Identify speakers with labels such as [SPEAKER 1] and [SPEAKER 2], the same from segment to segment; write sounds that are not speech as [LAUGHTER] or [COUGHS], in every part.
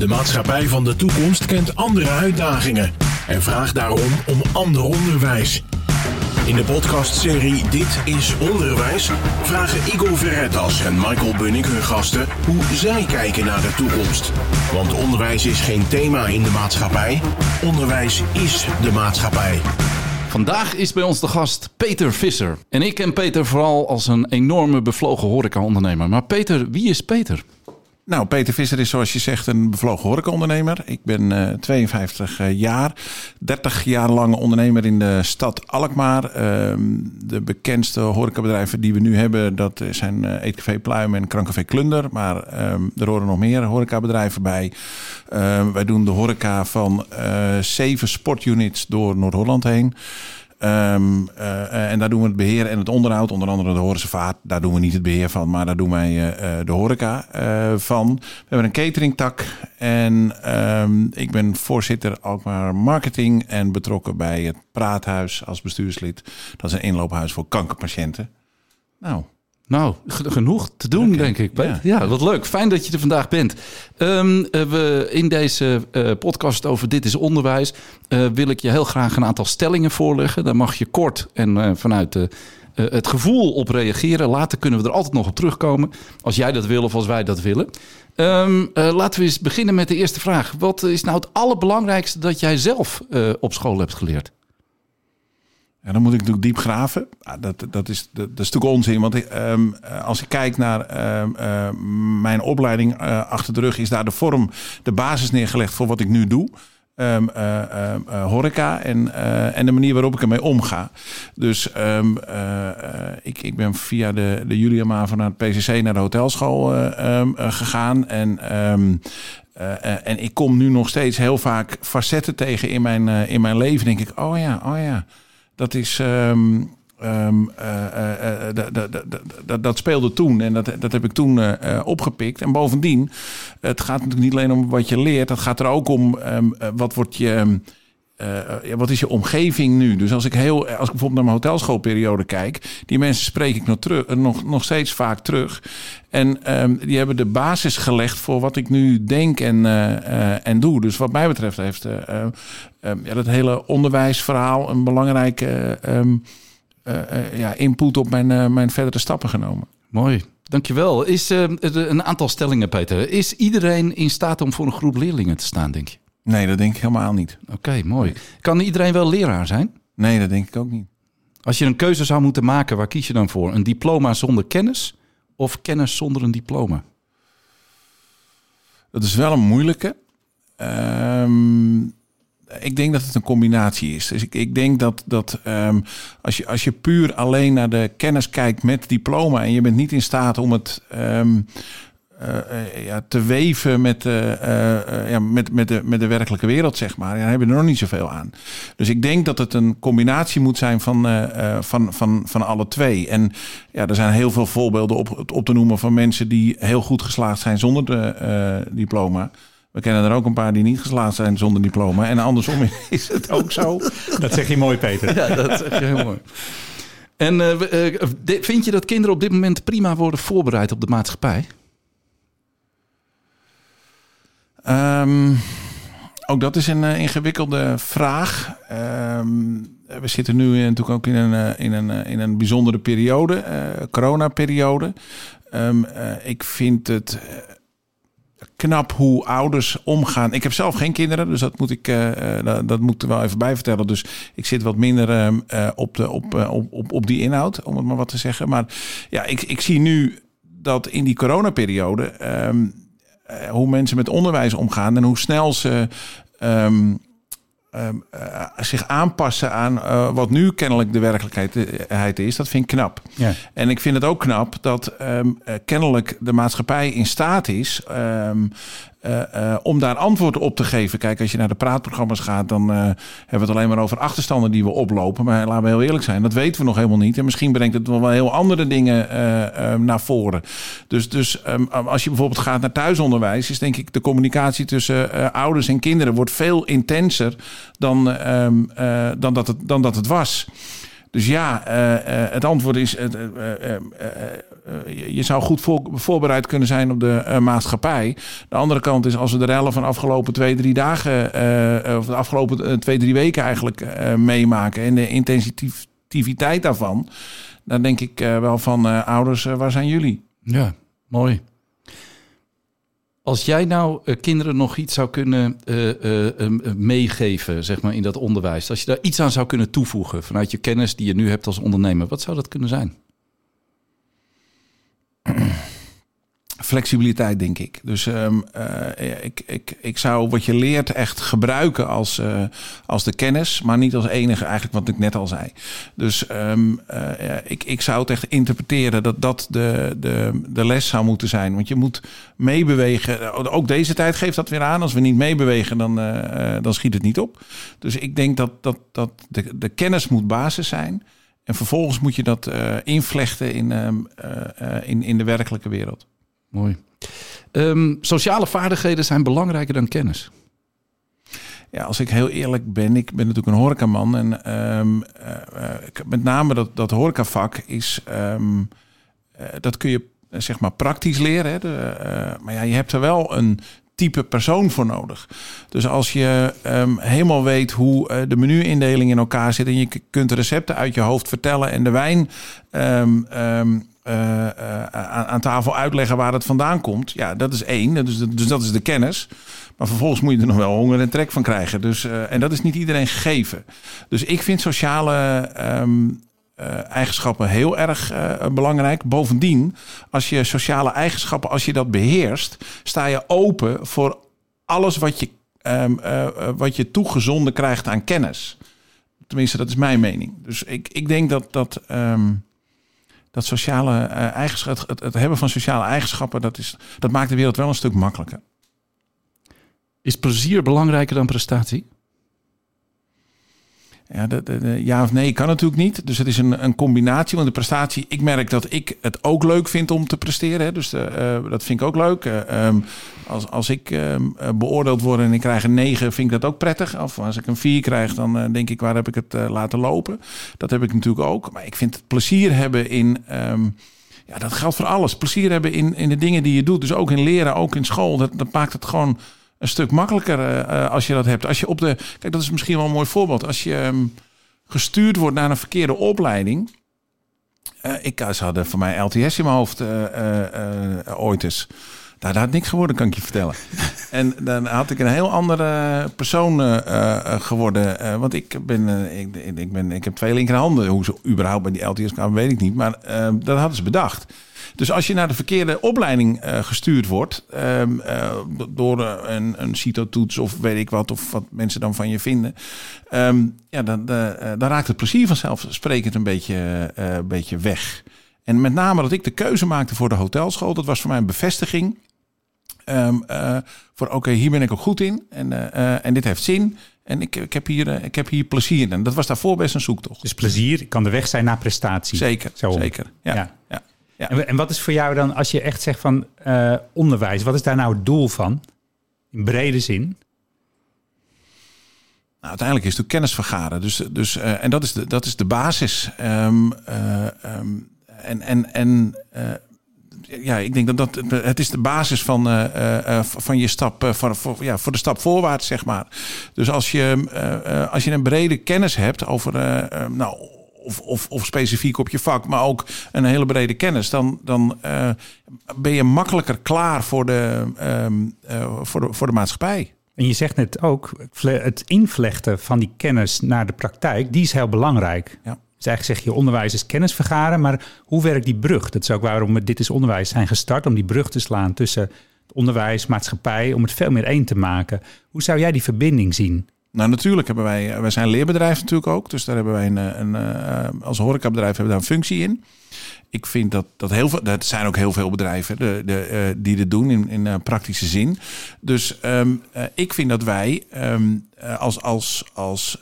[SPEAKER 1] De maatschappij van de toekomst kent andere uitdagingen en vraagt daarom om ander onderwijs. In de podcastserie Dit is Onderwijs vragen Igor Verretas en Michael Bunnik hun gasten hoe zij kijken naar de toekomst. Want onderwijs is geen thema in de maatschappij, onderwijs is de maatschappij.
[SPEAKER 2] Vandaag is bij ons de gast Peter Visser. En ik ken Peter vooral als een enorme bevlogen horeca-ondernemer. Maar Peter, wie is Peter?
[SPEAKER 3] Nou, Peter Visser is zoals je zegt een bevlogen horecaondernemer. Ik ben uh, 52 uh, jaar, 30 jaar lang ondernemer in de stad Alkmaar. Uh, de bekendste horecabedrijven die we nu hebben, dat zijn uh, Eetcafé Pluim en Krankcafé Klunder. Maar ehm, er horen nog meer horecabedrijven bij. Ehm, wij doen de horeca van eh, zeven sportunits door Noord-Holland heen. Um, uh, en daar doen we het beheer en het onderhoud, onder andere de Horensevaart. Daar doen we niet het beheer van, maar daar doen wij uh, de horeca van. We hebben een cateringtak en um, ik ben voorzitter Alkmaar Marketing en betrokken bij het Praathuis als bestuurslid. Dat is een inloophuis voor kankerpatiënten. Nou,
[SPEAKER 2] nou, genoeg te doen, denk ik. Ja. ja. wat leuk. Fijn dat je er vandaag bent. Um, we in deze uh, podcast over Dit is Onderwijs uh, wil ik je heel graag een aantal stellingen voorleggen. Daar mag je kort en uh, vanuit het gevoel op reageren. Later kunnen we er altijd nog op terugkomen. Als jij dat wil of als wij dat willen. Um, laten we eens beginnen met de eerste vraag. Wat is nou het allerbelangrijkste dat jij zelf op school hebt geleerd?
[SPEAKER 3] En dan moet ik natuurlijk diep graven. Dat, dat, is, dat, is natuurlijk onzin. Want um, als ik kijk naar um, uh, mijn opleiding uh, achter de rug, is daar de vorm, de basis neergelegd voor wat ik nu doe. Um, horeca en, en de manier waarop ik ermee omga. Dus ik, ik ben via de, de Julia Mavo naar het PCC naar de hotelschool gegaan. En en ik kom nu nog steeds heel vaak facetten tegen in mijn, in mijn leven. Denk ik, oh ja, oh ja. Dat is. Dat speelde toen en dat, dat heb ik toen opgepikt. En bovendien, het gaat natuurlijk niet alleen om wat je leert, het gaat er ook om um, wat wordt je. Ja, wat is je omgeving nu? Dus als ik heel, als ik bijvoorbeeld naar mijn hotelschoolperiode kijk, die mensen spreek ik nog, terug, nog, nog steeds vaak terug. En um, die hebben de basis gelegd voor wat ik nu denk en, en doe. Dus wat mij betreft heeft um, ja, dat hele onderwijsverhaal een belangrijke um, ja, input op mijn, mijn verdere stappen genomen.
[SPEAKER 2] Mooi. Dankjewel. Is een aantal stellingen, Peter. Is iedereen in staat om voor een groep leerlingen te staan, denk je?
[SPEAKER 3] Nee, dat denk ik helemaal niet.
[SPEAKER 2] Oké, okay, mooi. Kan iedereen wel leraar zijn?
[SPEAKER 3] Nee, dat denk ik ook niet.
[SPEAKER 2] Als je een keuze zou moeten maken, waar kies je dan voor? Een diploma zonder kennis of kennis zonder een diploma?
[SPEAKER 3] Dat is wel een moeilijke. Um, ik denk dat het een combinatie is. Dus ik, ik denk dat, dat um, als, je, als je puur alleen naar de kennis kijkt met diploma en je bent niet in staat om het um, uh, ja, te weven met, uh, uh, ja, met, met, de, met de werkelijke wereld, zeg maar. Ja, dan heb je er nog niet zoveel aan. Dus ik denk dat het een combinatie moet zijn van, van, van, van alle twee. En ja, er zijn heel veel voorbeelden op, op te noemen van mensen die heel goed geslaagd zijn zonder de, diploma. We kennen er ook een paar die niet geslaagd zijn zonder diploma. En andersom [LAUGHS] is het ook zo.
[SPEAKER 4] Dat zeg je mooi, Peter.
[SPEAKER 2] Ja, dat zeg je heel mooi. En uh, vind je dat kinderen op dit moment prima worden voorbereid op de maatschappij?
[SPEAKER 3] Um, ook dat is een uh, ingewikkelde vraag. Um, we zitten nu natuurlijk ook in een, in een, in een bijzondere periode, uh, coronaperiode. Um, ik vind het knap hoe ouders omgaan. Ik heb zelf geen kinderen, dus dat moet ik, dat, moet er wel even bij vertellen. Dus ik zit wat minder op, de, op, op, op, op die inhoud, om het maar wat te zeggen. Maar ja, ik, ik zie nu dat in die coronaperiode um, hoe mensen met onderwijs omgaan en hoe snel ze um, um, uh, zich aanpassen aan uh, wat nu kennelijk de werkelijkheid is, dat vind ik knap. Ja. En ik vind het ook knap dat um, uh, kennelijk de maatschappij in staat is uh, uh, om daar antwoord op te geven. Kijk, als je naar de praatprogramma's gaat, dan uh, hebben we het alleen maar over achterstanden die we oplopen. Maar laten we heel eerlijk zijn, dat weten we nog helemaal niet. En misschien brengt het wel heel andere dingen naar voren. Dus, dus um, als je bijvoorbeeld gaat naar thuisonderwijs, is denk ik de communicatie tussen ouders en kinderen wordt veel intenser dan, um, dan, dat, het, dan dat het was. Dus ja, het antwoord is: je zou goed voorbereid kunnen zijn op de maatschappij. De andere kant is, als we de rellen van de afgelopen twee, drie dagen, of de afgelopen twee, drie weken eigenlijk meemaken en de intensiteit daarvan, dan denk ik wel van ouders, waar zijn jullie?
[SPEAKER 2] Ja, mooi. Als jij nou uh, kinderen nog iets zou kunnen uh, meegeven, zeg maar, in dat onderwijs. Als je daar iets aan zou kunnen toevoegen vanuit je kennis die je nu hebt als ondernemer. Wat zou dat kunnen zijn?
[SPEAKER 3] Flexibiliteit, denk ik. Dus um, uh, ik, ik, ik zou wat je leert echt gebruiken als, uh, als de kennis, maar niet als enige, eigenlijk wat ik net al zei. Dus um, uh, ik, ik zou het echt interpreteren dat dat de, de, de les zou moeten zijn. Want je moet meebewegen. Ook deze tijd geeft dat weer aan. Als we niet meebewegen, dan, dan schiet het niet op. Dus ik denk dat, dat, dat de, de kennis moet basis zijn. En vervolgens moet je dat invlechten in, um, in, in de werkelijke wereld.
[SPEAKER 2] Mooi. Um, sociale vaardigheden zijn belangrijker dan kennis.
[SPEAKER 3] Ja, als ik heel eerlijk ben, ik ben natuurlijk een horecaman. En um, uh, met name dat, dat horecavak is, um, uh, dat kun je zeg maar praktisch leren. Hè? De, maar ja, je hebt er wel een type persoon voor nodig. Dus als je helemaal weet hoe uh, de menuindeling in elkaar zit en je kunt recepten uit je hoofd vertellen en de wijn uh, uh, aan, tafel uitleggen waar het vandaan komt. Ja, dat is één. Dus, dat is de kennis. Maar vervolgens moet je er nog wel honger en trek van krijgen. Dus, uh, en dat is niet iedereen gegeven. Dus ik vind sociale um, eigenschappen heel erg belangrijk. Bovendien, als je sociale eigenschappen, als je dat beheerst, sta je open voor alles wat je, um, wat je toegezonden krijgt aan kennis. Tenminste, dat is mijn mening. Dus ik, ik denk dat dat. Um, dat sociale uh, eigenschappen, het, het, hebben van sociale eigenschappen, dat, is, dat maakt de wereld wel een stuk makkelijker.
[SPEAKER 2] Is plezier belangrijker dan prestatie?
[SPEAKER 3] Ja, de, ja of nee kan natuurlijk niet. Dus het is een, een combinatie. Want de prestatie, ik merk dat ik het ook leuk vind om te presteren. Hè. Dus de, uh, dat vind ik ook leuk. Uh, um, als, als ik um, beoordeeld word en ik krijg een 9, vind ik dat ook prettig. Of als ik een 4 krijg, dan denk ik, waar heb ik het laten lopen? Dat heb ik natuurlijk ook. Maar ik vind het plezier hebben in. Um, ja, dat geldt voor alles. Plezier hebben in, in de dingen die je doet. Dus ook in leren, ook in school. Dat, dat maakt het gewoon een stuk makkelijker uh, als je dat hebt. Als je op de. Kijk, dat is misschien wel een mooi voorbeeld. Als je um, gestuurd wordt naar een verkeerde opleiding. Uh, ik, ze hadden voor mij LTS in mijn hoofd ooit eens. Dat had niks geworden, kan ik je vertellen. [LAUGHS] en dan had ik een heel andere persoon geworden. Want ik ben, ik, ik, ben, ik heb twee linkerhanden. Hoe ze überhaupt bij die LTS kwamen, weet ik niet. Maar dat hadden ze bedacht. Dus als je naar de verkeerde opleiding uh, gestuurd wordt, uh, uh, door een, een CITO-toets of weet ik wat, of wat mensen dan van je vinden, um, ja, dan, dan raakt het plezier vanzelfsprekend een beetje, een beetje weg. En met name dat ik de keuze maakte voor de hotelschool, dat was voor mij een bevestiging. Um, voor oké, okay, hier ben ik ook goed in en, en dit heeft zin. En ik, ik, heb hier, ik heb hier plezier in. En dat was daarvoor best een zoektocht.
[SPEAKER 4] Dus plezier kan de weg zijn naar prestatie.
[SPEAKER 3] Zeker, Zo. zeker. ja. ja. ja.
[SPEAKER 4] Ja. En, en, wat is voor jou dan, als je echt zegt van uh, onderwijs, wat is daar nou het doel van? In brede zin?
[SPEAKER 3] Nou, uiteindelijk is het kennis vergaren. Dus, dus, uh, en dat is de, dat is de basis. Um, uh, um, en en, en ja, ik denk dat dat het is de basis van, van je stap, voor, voor, ja, voor de stap voorwaarts, zeg maar. Dus als je, als je een brede kennis hebt over, nou, of, of, of specifiek op je vak, maar ook een hele brede kennis, dan, dan uh, ben je makkelijker klaar voor de, um, uh, voor, de, voor de maatschappij.
[SPEAKER 4] En je zegt net ook, het invlechten van die kennis naar de praktijk, die is heel belangrijk. Ja. Dus eigenlijk zeg je, onderwijs is kennis vergaren, maar hoe werkt die brug? Dat is ook waarom we Dit is Onderwijs zijn gestart, om die brug te slaan tussen onderwijs, maatschappij, om het veel meer één te maken. Hoe zou jij die verbinding zien?
[SPEAKER 3] Nou, natuurlijk hebben wij, wij zijn leerbedrijf natuurlijk ook. Dus daar hebben wij een, een, een als horecabedrijf hebben we daar een functie in. Ik vind dat, dat heel veel, dat zijn ook heel veel bedrijven de, de, die dit doen in, in praktische zin. Dus um, ik vind dat wij um, als, als, als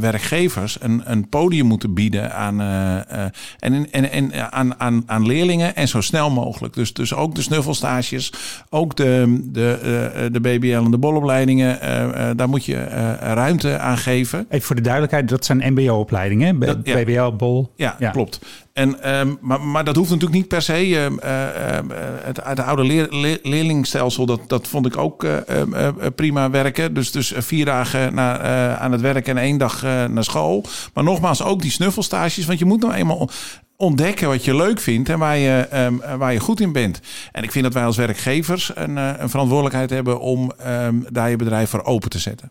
[SPEAKER 3] werkgevers een, een podium moeten bieden aan, en, en, en, aan, aan, aan leerlingen en zo snel mogelijk. Dus, dus ook de snuffelstages, ook de, de, de BBL en de bolopleidingen, daar moet je ruimte aan geven.
[SPEAKER 4] Even voor de duidelijkheid, dat zijn MBO-opleidingen, BBL, Bol.
[SPEAKER 3] Ja, ja, klopt. En, um, maar, dat hoeft natuurlijk niet per se. Uh, uh, het, het, oude leer, leerlingstelsel, dat, dat vond ik ook prima werken. Dus, dus vier dagen aan het werk en één dag naar school. Maar nogmaals, ook die snuffelstages. Want je moet nou eenmaal ontdekken wat je leuk vindt en waar je, waar je goed in bent. En ik vind dat wij als werkgevers een, een verantwoordelijkheid hebben om daar je bedrijf voor open te zetten.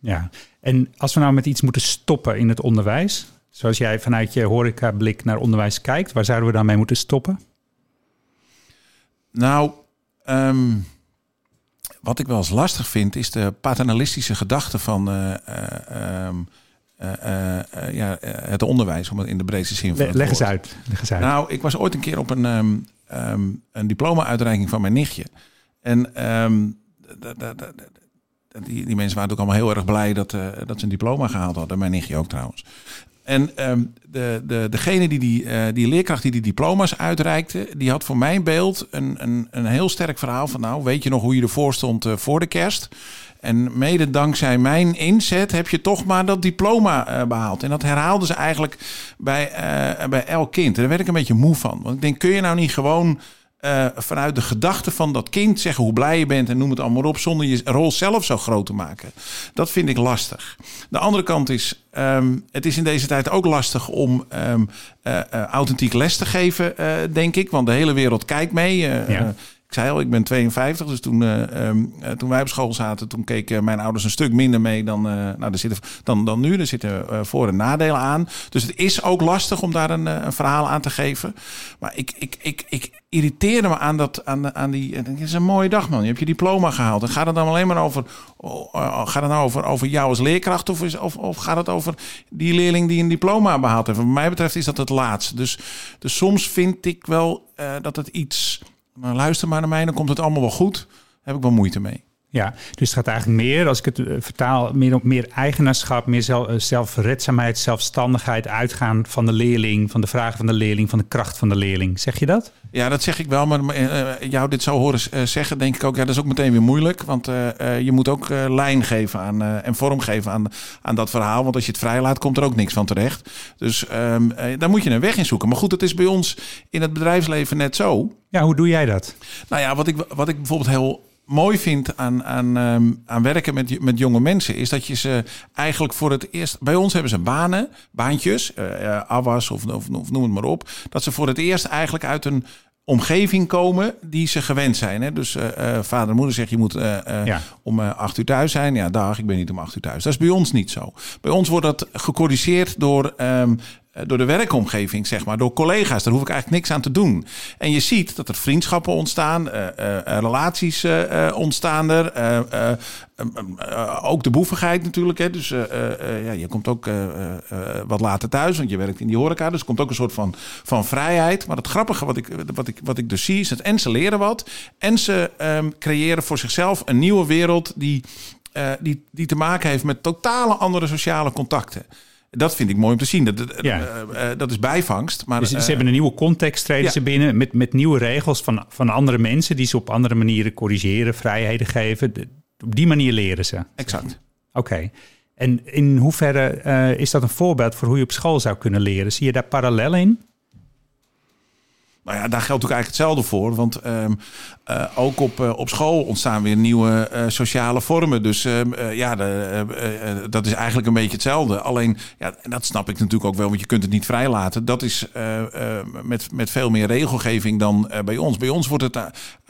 [SPEAKER 4] Ja, en als we nou met iets moeten stoppen in het onderwijs, Zoals jij vanuit je horecablik naar onderwijs kijkt, waar zouden we dan mee moeten stoppen?
[SPEAKER 3] Nou, ehm, wat ik wel eens lastig vind, is de paternalistische gedachte van uh, uh, ja, het onderwijs, om het in de breedste zin van
[SPEAKER 4] het leg eens uit. Leg eens uit.
[SPEAKER 3] Nou, ik was ooit een keer op een, um, een diploma-uitreiking van mijn nichtje. En die, die mensen waren ook allemaal heel erg blij dat, dat ze een diploma gehaald hadden. Mijn nichtje ook trouwens. En ehm, de, de, degene die die, uh, die leerkracht die die diploma's uitreikte, die had voor mijn beeld een, een, een heel sterk verhaal van nou, weet je nog hoe je ervoor stond uh, voor de kerst? En mede dankzij mijn inzet heb je toch maar dat diploma uh, behaald. En dat herhaalden ze eigenlijk bij, bij elk kind. En daar werd ik een beetje moe van. Want ik denk, kun je nou niet gewoon uh, vanuit de gedachte van dat kind zeggen hoe blij je bent en noem het allemaal op, zonder je rol zelf zo groot te maken. Dat vind ik lastig. De andere kant is, um, het is in deze tijd ook lastig om um, uh, uh, authentiek les te geven, denk ik. Want de hele wereld kijkt mee. Ja. Ik zei al, ik ben 52, dus toen, uh, um, toen wij op school zaten, toen keken mijn ouders een stuk minder mee dan, uh, nou, er zitten, dan, dan nu. Er zitten voor- en nadelen aan. Dus het is ook lastig om daar een, een verhaal aan te geven. Maar ik, ik, ik, ik irriteerde me aan, dat, aan, aan die. Het is een mooie dag, man. Je hebt je diploma gehaald. En gaat het dan alleen maar over. gaat het nou over, over jou als leerkracht? Of, is, of, of gaat het over die leerling die een diploma behaald heeft? Wat mij betreft is dat het laatste. Dus, dus soms vind ik wel dat het iets nou, luister maar naar mij, dan komt het allemaal wel goed. Daar heb ik wel moeite mee.
[SPEAKER 4] Ja, dus het gaat eigenlijk meer, als ik het eh, vertaal, meer op meer eigenaarschap, meer zelf, eh, zelfredzaamheid, zelfstandigheid, uitgaan van de leerling, van de vragen van de leerling, van de kracht van de leerling. Zeg je dat?
[SPEAKER 3] Ja, dat zeg ik wel, maar uh, jou dit zo horen zeggen, denk ik ook, ja, dat is ook meteen weer moeilijk. Want uh, je moet ook lijn geven aan, en vorm geven aan, aan dat verhaal. Want als je het vrijlaat, komt er ook niks van terecht. Dus um, daar moet je een weg in zoeken. Maar goed, het is bij ons in het bedrijfsleven net zo.
[SPEAKER 4] Ja, hoe doe jij dat?
[SPEAKER 3] Nou ja, wat ik, wat ik bijvoorbeeld heel mooi vind aan, aan, um, aan werken met, met jonge mensen, is dat je ze eigenlijk voor het eerst. Bij ons hebben ze banen, baantjes, uh, AWAS of, of, of, noem het maar op. Dat ze voor het eerst eigenlijk uit een omgeving komen die ze gewend zijn. Hè? Dus uh, uh, vader en moeder zegt je moet uh, ja. om acht uur thuis zijn. Ja, dag, ik ben niet om acht uur thuis. Dat is bij ons niet zo. Bij ons wordt dat gecorrigeerd door um, eh, door de werkomgeving, zeg maar, door collega's. Daar hoef ik eigenlijk niks aan te doen. En je ziet dat er vriendschappen ontstaan, uh, uh, relaties uh, ontstaan er. ook de boevigheid natuurlijk. Hè. Dus ja, je komt ook wat later thuis, want je werkt in die horeca. Dus er komt ook een soort van, van vrijheid. Maar het grappige wat ik, wat, ik, wat ik dus zie is dat en ze leren wat. En ze um, creëren voor zichzelf een nieuwe wereld die, die, die te maken heeft met totale andere sociale contacten. Dat vind ik mooi om te zien. Dat, ja. uh, dat is bijvangst. Maar,
[SPEAKER 4] dus ze hebben een nieuwe context, treden ja. ze binnen met, met nieuwe regels van, van andere mensen die ze op andere manieren corrigeren, vrijheden geven. op die manier leren ze.
[SPEAKER 3] Exact.
[SPEAKER 4] Oké. Okay. En in hoeverre is dat een voorbeeld voor hoe je op school zou kunnen leren? Zie je daar parallellen in?
[SPEAKER 3] Nou ja, daar geldt ook eigenlijk hetzelfde voor. Want um, uh, ook op, uh, op school ontstaan weer nieuwe uh, sociale vormen. Dus um, ja, de, dat is eigenlijk een beetje hetzelfde. Alleen, ja, dat snap ik natuurlijk ook wel, want je kunt het niet vrijlaten. Dat is met, met veel meer regelgeving dan bij ons. Bij ons wordt het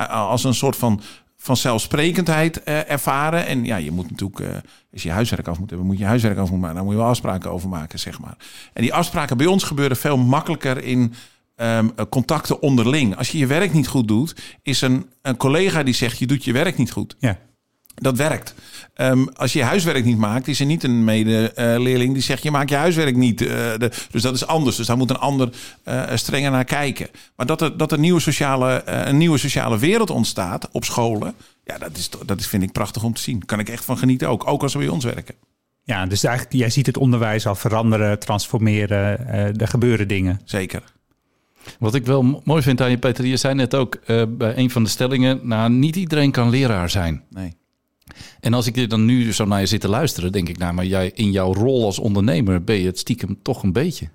[SPEAKER 3] als een soort van zelfsprekendheid ervaren. En ja, je moet natuurlijk, als je huiswerk af moet hebben, moet je huiswerk af moeten maken. Daar moet je wel afspraken over maken, zeg maar. En die afspraken bij ons gebeuren veel makkelijker in um, contacten onderling. Als je je werk niet goed doet, is een, een collega die zegt je doet je werk niet goed.
[SPEAKER 4] Ja.
[SPEAKER 3] Dat werkt. Ehm, als je je huiswerk niet maakt, is er niet een medeleerling die zegt: Je maakt je huiswerk niet. Uh, de, dus dat is anders. Dus daar moet een ander uh, strenger naar kijken. Maar dat er, dat er nieuwe sociale, een nieuwe sociale wereld ontstaat op scholen, ja, dat, is, dat is, vind ik prachtig om te zien. Kan ik echt van genieten ook. Ook als we bij ons werken.
[SPEAKER 4] Ja, dus eigenlijk, jij ziet het onderwijs al veranderen, transformeren. er gebeuren dingen.
[SPEAKER 3] Zeker.
[SPEAKER 2] Wat ik wel mooi vind aan je, Peter, je zei net ook bij een van de stellingen: Nou, niet iedereen kan leraar zijn.
[SPEAKER 3] Nee.
[SPEAKER 2] En als ik dit dan nu zo naar je zit te luisteren, denk ik, nou, maar jij in jouw rol als ondernemer ben je het stiekem toch een beetje.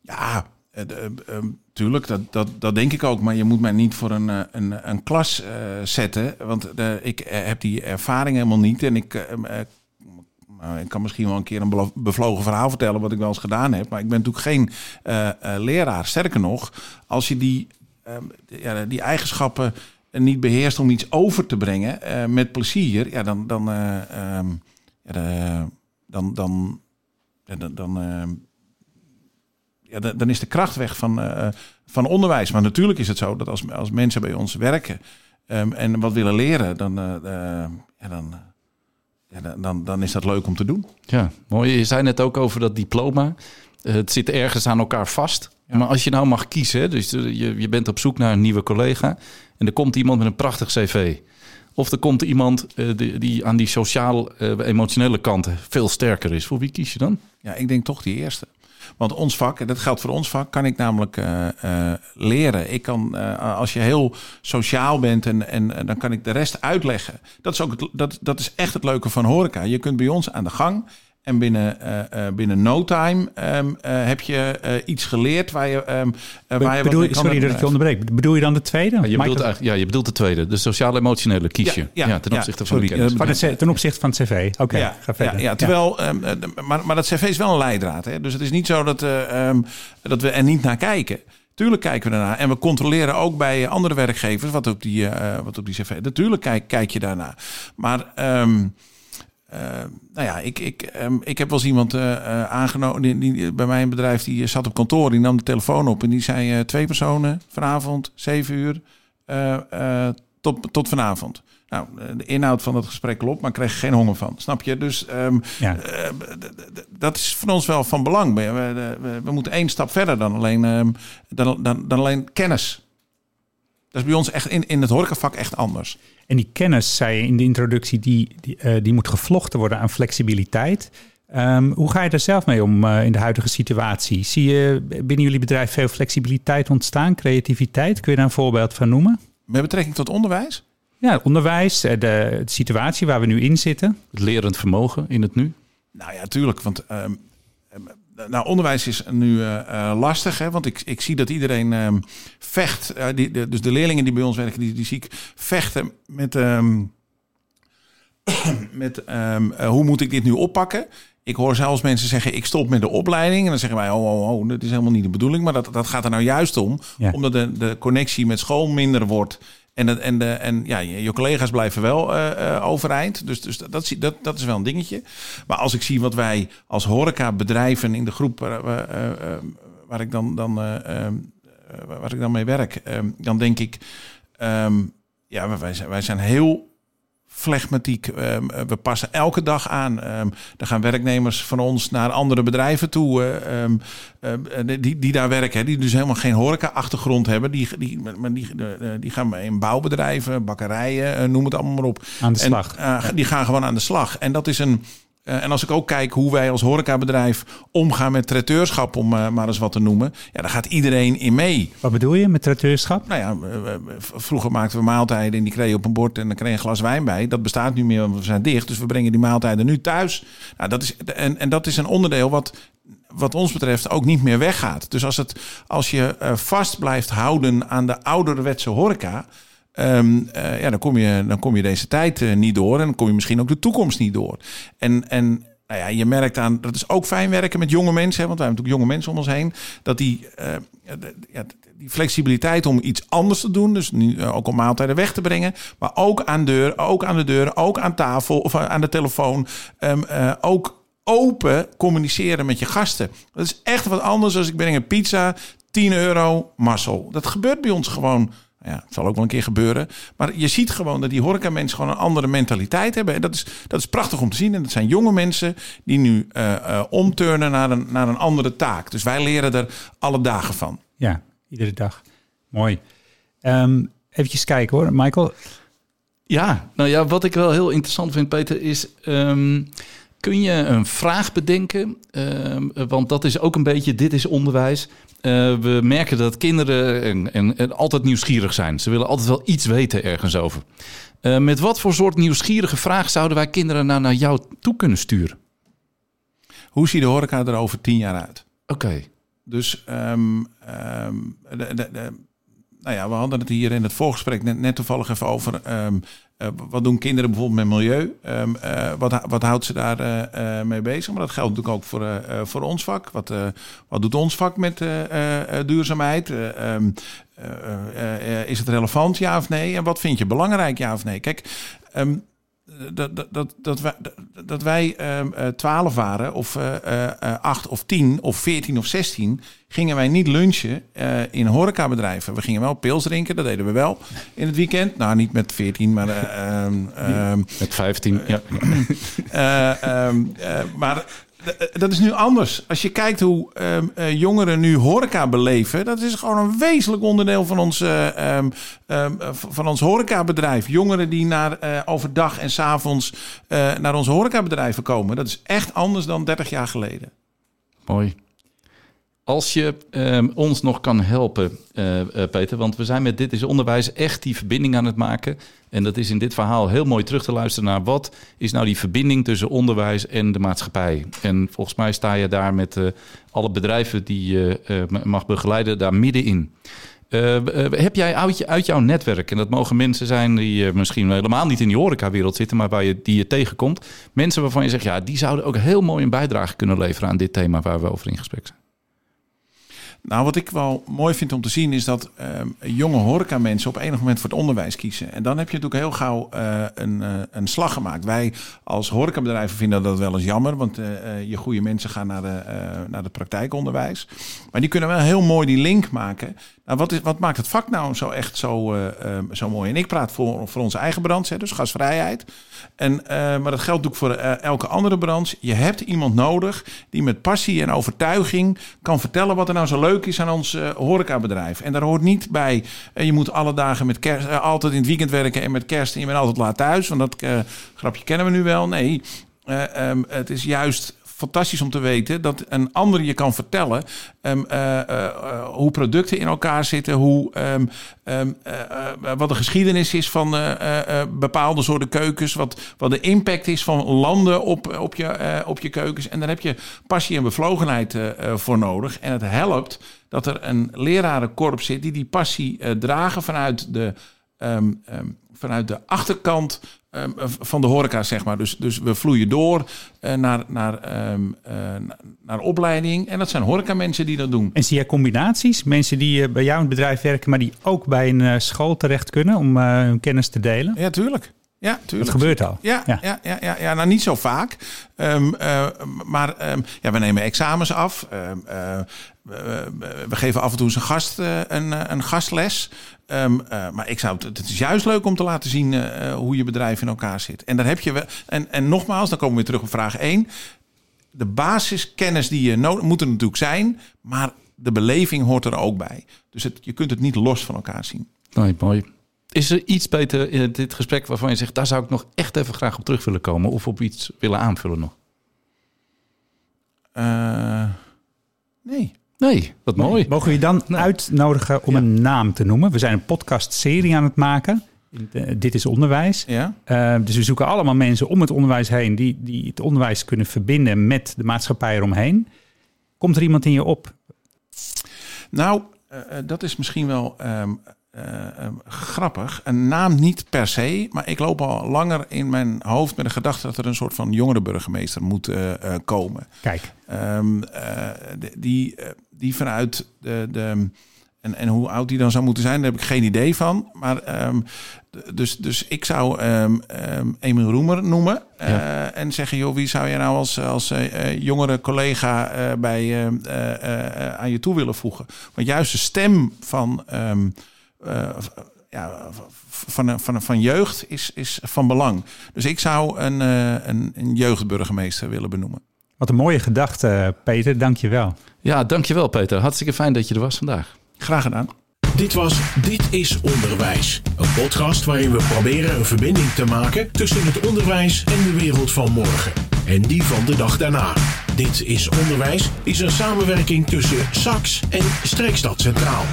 [SPEAKER 3] Ja, uh, uh, tuurlijk, dat, dat, dat denk ik ook. Maar je moet mij niet voor een, een, een klas zetten. Want ik heb die ervaring helemaal niet. En ik, ik kan misschien wel een keer een bevlogen verhaal vertellen wat ik wel eens gedaan heb. Maar ik ben natuurlijk geen leraar. Sterker nog, als je die, ja, die eigenschappen niet beheerst om iets over te brengen met plezier, ja, dan, dan, dan, dan, dan, dan, uh, ja, dan is de kracht weg van, van onderwijs. Maar natuurlijk is het zo dat als, als mensen bij ons werken en wat willen leren, dan, ja, dan, ja, dan, dan is dat leuk om te doen.
[SPEAKER 2] Ja, mooi. Je zei net ook over dat diploma. Het zit ergens aan elkaar vast. Maar als je nou mag kiezen, dus je, je bent op zoek naar een nieuwe collega en er komt iemand met een prachtig cv. Of er komt iemand uh, die, die, aan die sociaal-emotionele uh, kant veel sterker is. Voor wie kies je dan?
[SPEAKER 3] Ja, ik denk toch die eerste. Want ons vak, en dat geldt voor ons vak, kan ik namelijk uh, uh, leren. Ik kan, uh, als je heel sociaal bent en, en dan kan ik de rest uitleggen. Dat is, ook dat, dat is echt het leuke van horeca. Je kunt bij ons aan de gang en binnen, uh, binnen no time um, uh, heb je uh, iets geleerd waar je. Um, waar je
[SPEAKER 4] bedoel, sorry dat ik je onderbreek. Bedoel je dan de tweede?
[SPEAKER 2] Ja, je, bedoelt ja, je bedoelt de tweede. De sociaal-emotionele kies je. Ja, ja, ten opzichte van
[SPEAKER 4] sorry, de kennis. ten opzichte van het cv. Oké, okay,
[SPEAKER 3] ja,
[SPEAKER 4] ga verder.
[SPEAKER 3] Ja, terwijl, um, maar, maar dat cv is wel een leidraad. Hè? Dus het is niet zo dat, dat we er niet naar kijken. Tuurlijk kijken we daarna. En we controleren ook bij andere werkgevers wat op die, wat op die cv. Natuurlijk kijk, kijk je daarna. Maar. Um, uh, nou ja, ik, ik, um, ik heb wel eens iemand uh, uh, aangenomen die, die, bij mijn bedrijf. Die zat op kantoor, die nam de telefoon op en die zei: twee personen vanavond, zeven uur, tot, tot vanavond. Nou, de inhoud van dat gesprek klopt, maar ik kreeg geen honger van. Snap je? Dus um, ja. dat is voor ons wel van belang. We, we, we moeten één stap verder dan alleen, um, dan, dan, dan alleen kennis. Dat is bij ons echt in, in het horecavak echt anders.
[SPEAKER 4] En die kennis, zei je in de introductie, die, die, uh, die moet gevlochten worden aan flexibiliteit. Um, hoe ga je daar zelf mee om uh, in de huidige situatie? Zie je binnen jullie bedrijf veel flexibiliteit ontstaan, creativiteit? Kun je daar een voorbeeld van noemen?
[SPEAKER 3] Met betrekking tot onderwijs?
[SPEAKER 4] Ja, onderwijs, eh, de, de situatie waar we nu in zitten.
[SPEAKER 2] Het lerend vermogen in het nu?
[SPEAKER 3] Nou ja, tuurlijk. Want um, nou, onderwijs is nu uh, uh, lastig, hè, want ik, ik zie dat iedereen um, vecht. Uh, die, de, dus de leerlingen die bij ons werken, die, die zie ik vechten met, um, [COUGHS] met um, hoe moet ik dit nu oppakken. Ik hoor zelfs mensen zeggen, ik stop met de opleiding. En dan zeggen wij, oh, oh, oh dat is helemaal niet de bedoeling. Maar dat, dat gaat er nou juist om, ja. omdat de, de connectie met school minder wordt. En, en, de, en ja, je, collega's blijven wel uh, overeind. Dus, dus dat, dat, dat is wel een dingetje. Maar als ik zie wat wij als horecabedrijven in de groep uh, waar ik dan, dan, waar ik dan mee werk, dan denk ik, um, ja, wij wij zijn heel flegmatiek. Um, we passen elke dag aan. Um, er gaan werknemers van ons naar andere bedrijven toe um, uh, die, die daar werken. die dus helemaal geen horeca-achtergrond hebben. Die, die, maar die, die gaan in bouwbedrijven, bakkerijen, noem het allemaal maar op.
[SPEAKER 4] Aan de slag.
[SPEAKER 3] En, die gaan gewoon aan de slag. En dat is een en als ik ook kijk hoe wij als horecabedrijf omgaan met traiteurschap, om uh, maar eens wat te noemen, ja, daar gaat iedereen in mee.
[SPEAKER 4] Wat bedoel je met traiteurschap?
[SPEAKER 3] Nou ja, vroeger maakten we maaltijden en die kreeg je op een bord en dan kreeg je een glas wijn bij. Dat bestaat nu meer, want we zijn dicht, dus we brengen die maaltijden nu thuis. Nou, dat is, en, en dat is een onderdeel wat wat ons betreft ook niet meer weggaat. Dus als, het, als je vast blijft houden aan de ouderwetse horeca, Um, uh, ja, dan, kom je, dan kom je deze tijd uh, niet door. En dan kom je misschien ook de toekomst niet door. En, en nou ja, je merkt aan, dat is ook fijn werken met jonge mensen. Hè, want wij hebben natuurlijk jonge mensen om ons heen. Dat die, uh, ja, die flexibiliteit om iets anders te doen. Dus nu ook om maaltijden weg te brengen. Maar ook aan, deur, ook aan de deur, ook aan tafel of aan de telefoon. Um, ook open communiceren met je gasten. Dat is echt wat anders als ik breng een pizza, 10 euro, Marcel. Dat gebeurt bij ons gewoon Ja, het zal ook wel een keer gebeuren. Maar je ziet gewoon dat die horeca-mensen gewoon een andere mentaliteit hebben. En dat is, dat is prachtig om te zien. En dat zijn jonge mensen die nu uh, omturnen naar een, naar een andere taak. Dus wij leren er alle dagen van.
[SPEAKER 4] Ja, iedere dag. Mooi. Um, eventjes kijken hoor, Michael.
[SPEAKER 2] Ja, nou ja, wat ik wel heel interessant vind, Peter, is... Um, kun je een vraag bedenken? Um, want dat is ook een beetje, dit is onderwijs. Uh, we merken dat kinderen en, en, en, altijd nieuwsgierig zijn. Ze willen altijd wel iets weten ergens over. Uh, met wat voor soort nieuwsgierige vraag zouden wij kinderen nou naar jou toe kunnen sturen?
[SPEAKER 3] Hoe ziet de horeca er over tien jaar uit?
[SPEAKER 2] Oké. Okay.
[SPEAKER 3] Dus um, um, de, de, de, nou ja, we hadden het hier in het voorgesprek net, toevallig even over. Um, uh, wat doen kinderen bijvoorbeeld met milieu? Um, uh, wat, wat houdt ze daar uh, mee bezig? Maar dat geldt natuurlijk ook voor, voor ons vak. Wat, wat doet ons vak met duurzaamheid? Um, is het relevant, ja of nee? En wat vind je belangrijk, ja of nee? Kijk, dat, dat, dat, dat wij, dat wij twaalf waren, of acht of tien, of veertien of zestien, gingen wij niet lunchen in horecabedrijven. We gingen wel pils drinken, dat deden we wel in het weekend. Nou, niet met 14, maar... Uh,
[SPEAKER 2] uh, met 15, ja. [CLEARS THROAT]
[SPEAKER 3] Ehm, maar dat is nu anders. Als je kijkt hoe um, jongeren nu horeca beleven, dat is gewoon een wezenlijk onderdeel van ons, um, um, van ons horecabedrijf. Jongeren die naar, overdag en s'avonds uh, naar onze horecabedrijven komen. Dat is echt anders dan 30 jaar geleden.
[SPEAKER 2] Mooi. Als je um, ons nog kan helpen, uh, uh, Peter, want we zijn met Dit is Onderwijs echt die verbinding aan het maken. En dat is in dit verhaal heel mooi terug te luisteren naar wat is nou die verbinding tussen onderwijs en de maatschappij. En volgens mij sta je daar met uh, alle bedrijven die je mag begeleiden daar middenin. heb jij uit, uit, jouw netwerk, en dat mogen mensen zijn die misschien helemaal niet in die horecawereld zitten, maar waar je, die je tegenkomt, mensen waarvan je zegt, ja, die zouden ook heel mooi een bijdrage kunnen leveren aan dit thema waar we over in gesprek zijn?
[SPEAKER 3] Nou, wat ik wel mooi vind om te zien is dat um, jonge horeca-mensen op enig moment voor het onderwijs kiezen. En dan heb je natuurlijk heel gauw uh, een, uh, een slag gemaakt. Wij als horecabedrijven vinden dat wel eens jammer, want uh, je goede mensen gaan naar de, naar de praktijkonderwijs. Maar die kunnen wel heel mooi die link maken. Nou, wat, wat maakt het vak nou zo echt zo, um, zo mooi? En ik praat voor, voor onze eigen branche, dus gasvrijheid. En, maar dat geldt ook voor elke andere branche. Je hebt iemand nodig die met passie en overtuiging kan vertellen wat er nou zo leuk is aan ons horecabedrijf. En daar hoort niet bij, je moet alle dagen met kerst, altijd in het weekend werken en met kerst en je bent altijd laat thuis. Want dat grapje kennen we nu wel. Nee, um, het is juist fantastisch om te weten dat een ander je kan vertellen um, uh, uh, hoe producten in elkaar zitten, hoe, um, um, wat de geschiedenis is van bepaalde soorten keukens, wat, wat de impact is van landen op, op, je, op je keukens. En daar heb je passie en bevlogenheid voor nodig. En het helpt dat er een lerarenkorps zit die die passie dragen vanuit de, vanuit de achterkant Ehm, van de horeca, zeg maar. Dus, dus we vloeien door uh, naar, naar, um, uh, naar opleiding. En dat zijn horecamensen die dat doen.
[SPEAKER 4] En zie jij combinaties? Mensen die bij jou in het bedrijf werken, maar die ook bij een school terecht kunnen om hun kennis te delen?
[SPEAKER 3] Ja, tuurlijk. Ja, tuurlijk.
[SPEAKER 4] Dat gebeurt al.
[SPEAKER 3] Ja, ja. ja, ja, ja, ja nou niet zo vaak. Um, uh, maar um, ja, we nemen examens af. Um, uh, we, we, geven af en toe eens een, gast, uh, een, een gastles. maar ik zou het, het is juist leuk om te laten zien hoe je bedrijf in elkaar zit. En daar heb je. En, en nogmaals, dan komen we weer terug op vraag 1. De basiskennis die je nodig moet er natuurlijk zijn, maar de beleving hoort er ook bij. Dus het, je kunt het niet los van elkaar zien.
[SPEAKER 2] Nee, mooi. Is er iets beter in dit gesprek waarvan je zegt, daar zou ik nog echt even graag op terug willen komen of op iets willen aanvullen nog?
[SPEAKER 3] Uh, nee.
[SPEAKER 2] Nee, wat nee. mooi.
[SPEAKER 4] Mogen we je dan nee. uitnodigen om ja. een naam te noemen? We zijn een podcastserie aan het maken. Dit is onderwijs.
[SPEAKER 3] Ja.
[SPEAKER 4] Uh, dus we zoeken allemaal mensen om het onderwijs heen die, die het onderwijs kunnen verbinden met de maatschappij eromheen. Komt er iemand in je op?
[SPEAKER 3] Nou, uh, dat is misschien wel um, uh, grappig. Een naam niet per se, maar ik loop al langer in mijn hoofd met de gedachte dat er een soort van jongere burgemeester moet uh, komen.
[SPEAKER 4] Kijk.
[SPEAKER 3] Um, die, die vanuit de. de en, en hoe oud die dan zou moeten zijn, daar heb ik geen idee van. Maar um, dus, dus ik zou um, um, Emil Roemer noemen. Ja. Uh, en zeggen, joh, wie zou je nou als, als uh, jongere collega uh, bij, aan je toe willen voegen? Want juist de stem van ja, van, van, van jeugd is, is van belang. Dus ik zou een, een, een jeugdburgemeester willen benoemen.
[SPEAKER 4] Wat een mooie gedachte, Peter. Dank je wel.
[SPEAKER 2] Ja, dankjewel Peter. Hartstikke fijn dat je er was vandaag.
[SPEAKER 3] Graag gedaan.
[SPEAKER 1] Dit was Dit is Onderwijs. Een podcast waarin we proberen een verbinding te maken tussen het onderwijs en de wereld van morgen. En die van de dag daarna. Dit is Onderwijs is een samenwerking tussen SAX en Streekstad Centraal.